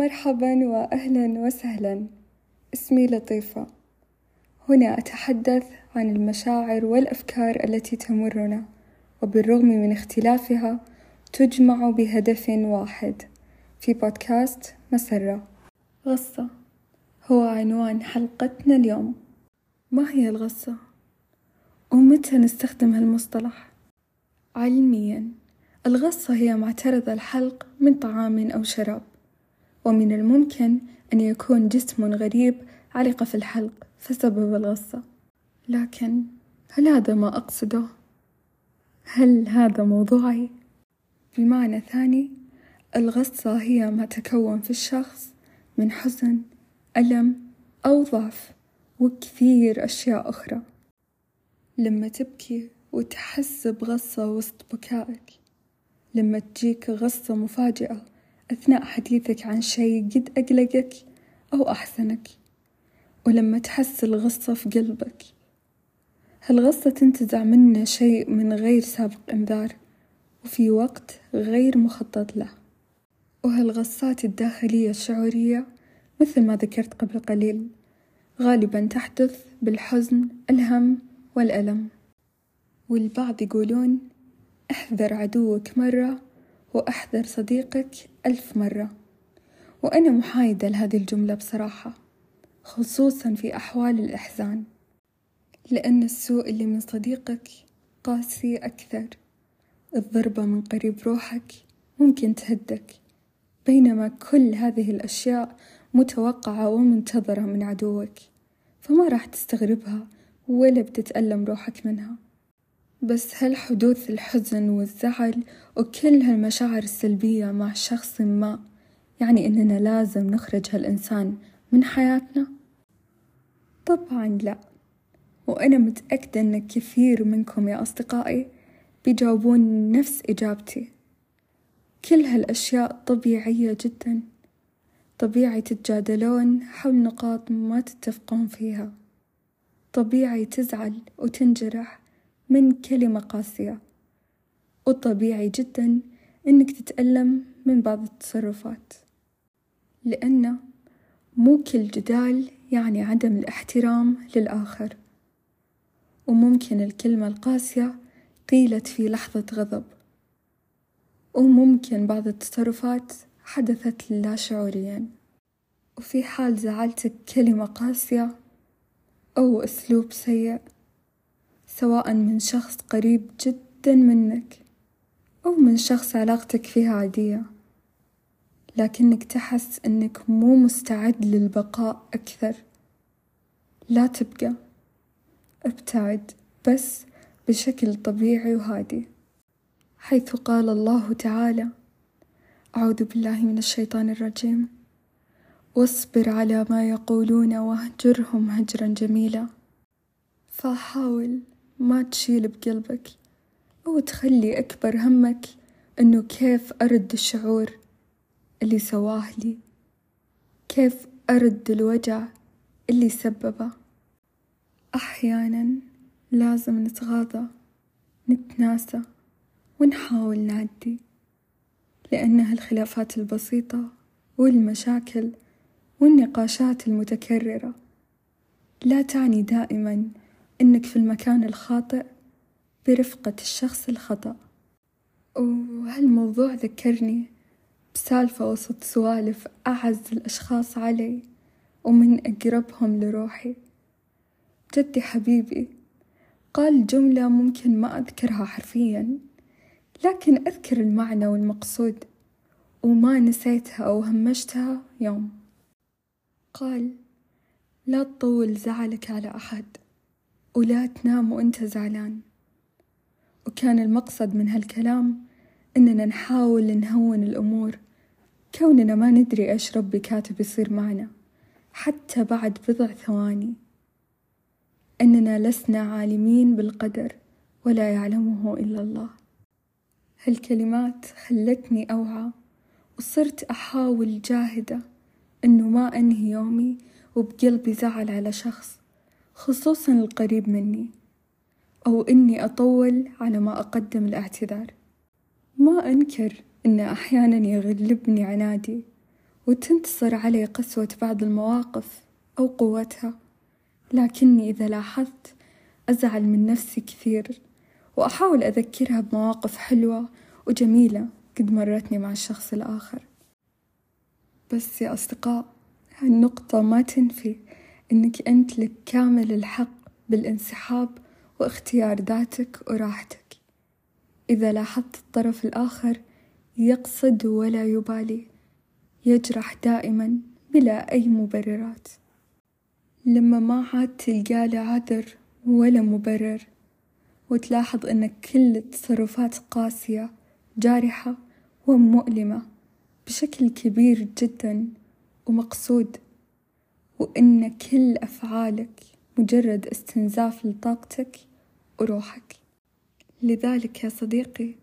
مرحبا وأهلا وسهلا. اسمي لطيفة. هنا أتحدث عن المشاعر والأفكار التي تمرنا وبالرغم من اختلافها تجمع بهدف واحد في بودكاست مسرة. غصة هو عنوان حلقتنا اليوم. ما هي الغصة؟ ومتى نستخدم هالمصطلح؟ علميا الغصة هي معترض الحلق من طعام أو شراب. ومن الممكن أن يكون جسم غريب علق في الحلق فسبب الغصة لكن هل هذا ما أقصده؟ هل هذا موضوعي؟ بمعنى ثاني الغصة هي ما تكون في الشخص من حزن ألم أو ضعف وكثير أشياء أخرى لما تبكي وتحس بغصة وسط بكائك لما تجيك غصة مفاجئة أثناء حديثك عن شي قد أقلقك أو أحزنك ولما تحس الغصة في قلبك. هالغصة تنتزع منا شيء من غير سابق إنذار وفي وقت غير مخطط له؟ وهالغصات الداخلية الشعورية مثل ما ذكرت قبل قليل غالبا تحدث بالحزن الهم والألم؟ والبعض يقولون احذر عدوك مرة وأحذر صديقك ألف مرة. وأنا محايدة لهذه الجملة بصراحة خصوصا في أحوال الإحزان لأن السوء اللي من صديقك قاسي أكثر. الضربة من قريب روحك ممكن تهدك بينما كل هذه الأشياء متوقعة ومنتظرة من عدوك فما راح تستغربها ولا بتتألم روحك منها. بس هل حدوث الحزن والزعل وكل هالمشاعر السلبية مع شخص ما يعني إننا لازم نخرج هالإنسان من حياتنا؟ طبعا لا. وأنا متأكدة إن كثير منكم يا أصدقائي بيجاوبون نفس إجابتي. كل هالأشياء طبيعية جدا. طبيعي تتجادلون حول نقاط ما تتفقون فيها. طبيعي تزعل وتنجرح من كلمة قاسية. وطبيعي جدا إنك تتألم من بعض التصرفات لأن مو كل جدال يعني عدم الاحترام للآخر. وممكن الكلمة القاسية قيلت في لحظة غضب. وممكن بعض التصرفات حدثت لا شعوريا. وفي حال زعلتك كلمة قاسية أو أسلوب سيء سواء من شخص قريب جدا منك أو من شخص علاقتك فيها عادية. لكنك تحس أنك مو مستعد للبقاء أكثر. لا تبقى. ابتعد بس بشكل طبيعي وهادي. حيث قال الله تعالى أعوذ بالله من الشيطان الرجيم. واصبر على ما يقولون وأهجرهم هجرا جميلا. فحاول ما تشيل بقلبك أو تخلي أكبر همك إنه كيف أرد الشعور اللي سواه لي؟ كيف أرد الوجع اللي سببه؟ أحيانا لازم نتغاضى نتناسى ونحاول نعدي لأن هالخلافات البسيطة والمشاكل والنقاشات المتكررة لا تعني دائما إنك في المكان الخاطئ برفقة الشخص الخطأ. وهالموضوع ذكرني بسالفة وسط سوالف أعز الأشخاص علي ومن أقربهم لروحي؟ جدي حبيبي قال جملة ممكن ما أذكرها حرفيا لكن أذكر المعنى والمقصود وما نسيتها أو همشتها يوم. قال لا تطول زعلك على أحد. ولا تنام وأنت زعلان. وكان المقصد من هالكلام إننا نحاول نهون الأمور كوننا ما ندري إيش ربي كاتب يصير معنا حتى بعد بضع ثواني. أننا لسنا عالمين بالقدر ولا يعلمه إلا الله. هالكلمات خلتني أوعى وصرت أحاول جاهدة إنه ما أنهي يومي وبقلبي زعل على شخص. خصوصا القريب مني أو إني أطول على ما أقدم الاعتذار. ما أنكر إن أحيانا يغلبني عنادي وتنتصر علي قسوة بعض المواقف أو قوتها، لكني إذا لاحظت أزعل من نفسي كثير، وأحاول أذكرها بمواقف حلوة وجميلة قد مرتني مع الشخص الآخر، بس يا أصدقاء هالنقطة ما تنفي. إنك أنت لك كامل الحق بالانسحاب واختيار ذاتك وراحتك، إذا لاحظت الطرف الآخر يقصد ولا يبالي، يجرح دائمًا بلا أي مبررات، لما ما عاد تلقى له عذر ولا مبرر، وتلاحظ إن كل التصرفات قاسية جارحة ومؤلمة بشكل كبير جدًا ومقصود، وإن كل أفعالك مجرد استنزاف لطاقتك وروحك، لذلك يا صديقي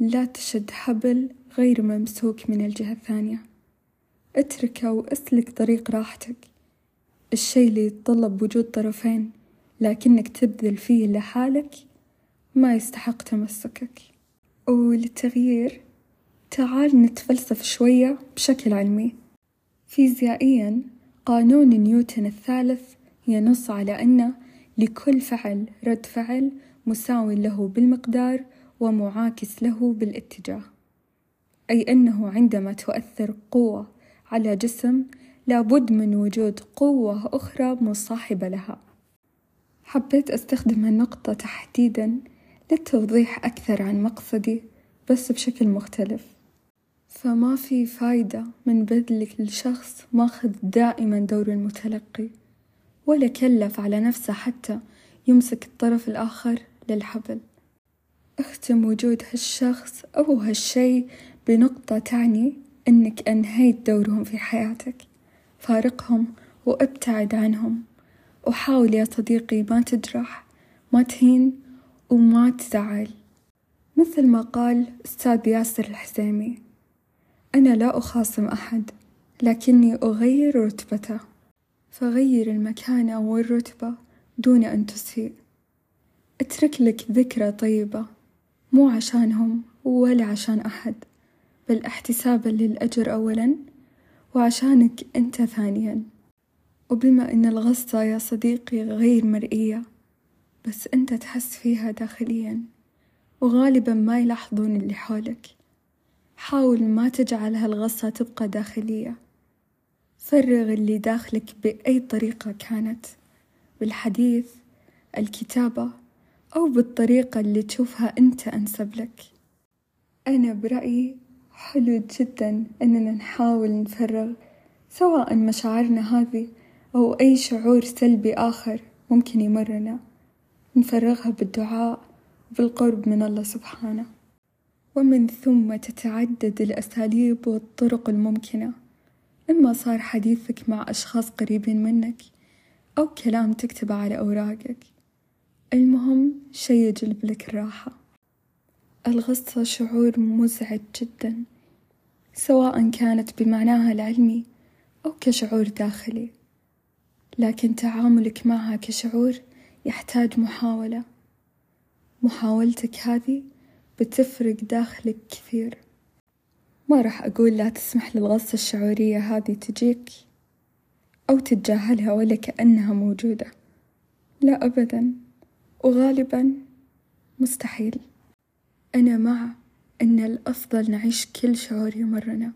لا تشد حبل غير ممسوك من الجهة الثانية، اتركه واسلك طريق راحتك، الشي اللي يتطلب وجود طرفين لكنك تبذل فيه لحالك ما يستحق تمسكك، وللتغيير تعال نتفلسف شوية بشكل علمي، فيزيائيًا قانون نيوتن الثالث ينص على أن لكل فعل رد فعل مساو له بالمقدار ومعاكس له بالاتجاه، أي أنه عندما تؤثر قوة على جسم لابد من وجود قوة أخرى مصاحبة لها، حبيت أستخدم هالنقطة تحديدًا للتوضيح أكثر عن مقصدي بس بشكل مختلف، فما في فايدة من بذلك لشخص ماخذ دائمًا دور المتلقي، ولا كلف على نفسه حتى يمسك الطرف الآخر للحبل، اختم وجود هالشخص أو هالشي بنقطة تعني إنك أنهيت دورهم في حياتك، فارقهم وأبتعد عنهم، وحاول يا صديقي ما تجرح ما تهين وما تزعل، مثل ما قال أستاذ ياسر الحزيمي أنا لا أخاصم أحد لكني أغير رتبته، فغير المكانة والرتبة دون أن تسيء، أترك لك ذكرى طيبة مو عشانهم ولا عشان أحد، بل احتسابًا للأجر أولًا وعشانك إنت ثانيًا، وبما إن الغصة يا صديقي غير مرئية بس إنت تحس فيها داخليًا، وغالبًا ما يلاحظون اللي حولك، حاول ما تجعل هالغصة تبقى داخلية، فرغ اللي داخلك بأي طريقة كانت، بالحديث، الكتابة، أو بالطريقة اللي تشوفها إنت أنسب لك، أنا برأيي حلو جدًا إننا نحاول نفرغ سواء مشاعرنا هذي أو أي شعور سلبي آخر ممكن يمرنا، نفرغها بالدعاء وبالقرب من الله سبحانه، ومن ثم تتعدد الأساليب والطرق الممكنة، إما صار حديثك مع أشخاص قريبين منك أو كلام تكتبه على أوراقك، المهم شي يجلب لك الراحة، الغصة شعور مزعج جدًا سواء كانت بمعناها العلمي أو كشعور داخلي، لكن تعاملك معها كشعور يحتاج محاولة، محاولتك هذي بتفرق داخلك كثير، ما راح أقول لا تسمح للغصة الشعورية هذي تجيك أو تتجاهلها ولا كأنها موجودة، لا أبدًا، وغالبًا مستحيل، أنا مع إن الأفضل نعيش كل شعور يمرنا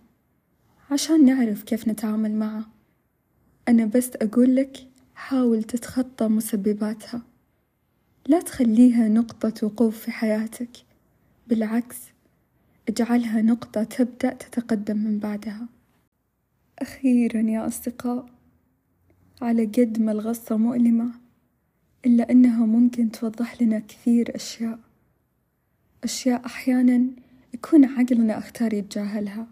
عشان نعرف كيف نتعامل معه، أنا بس أقول لك حاول تتخطى مسبباتها، لا تخليها نقطة وقوف في حياتك، بالعكس اجعلها نقطة تبدأ تتقدم من بعدها، أخيرًا يا أصدقاء على قد ما الغصة مؤلمة إلا إنها ممكن توضح لنا كثير أشياء، أشياء أحيانًا يكون عقلنا أختار يتجاهلها،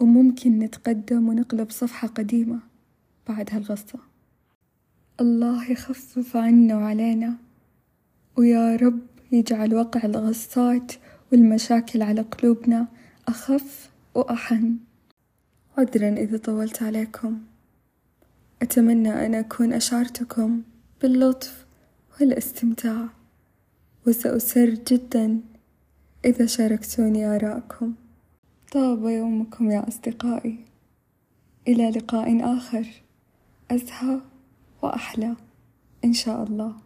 وممكن نتقدم ونقلب صفحة قديمة بعد هالغصة، الله يخفف عنا وعلينا، ويا رب يجعل وقع الغصات والمشاكل على قلوبنا أخف وأحن، عذرًا إذا طولت عليكم، أتمنى أن أكون أشعرتكم باللطف والاستمتاع، وسأسر جدًا إذا شاركتوني آراءكم، طاب يومكم يا أصدقائي. إلى لقاء آخر. أزهى وأحلى. إن شاء الله.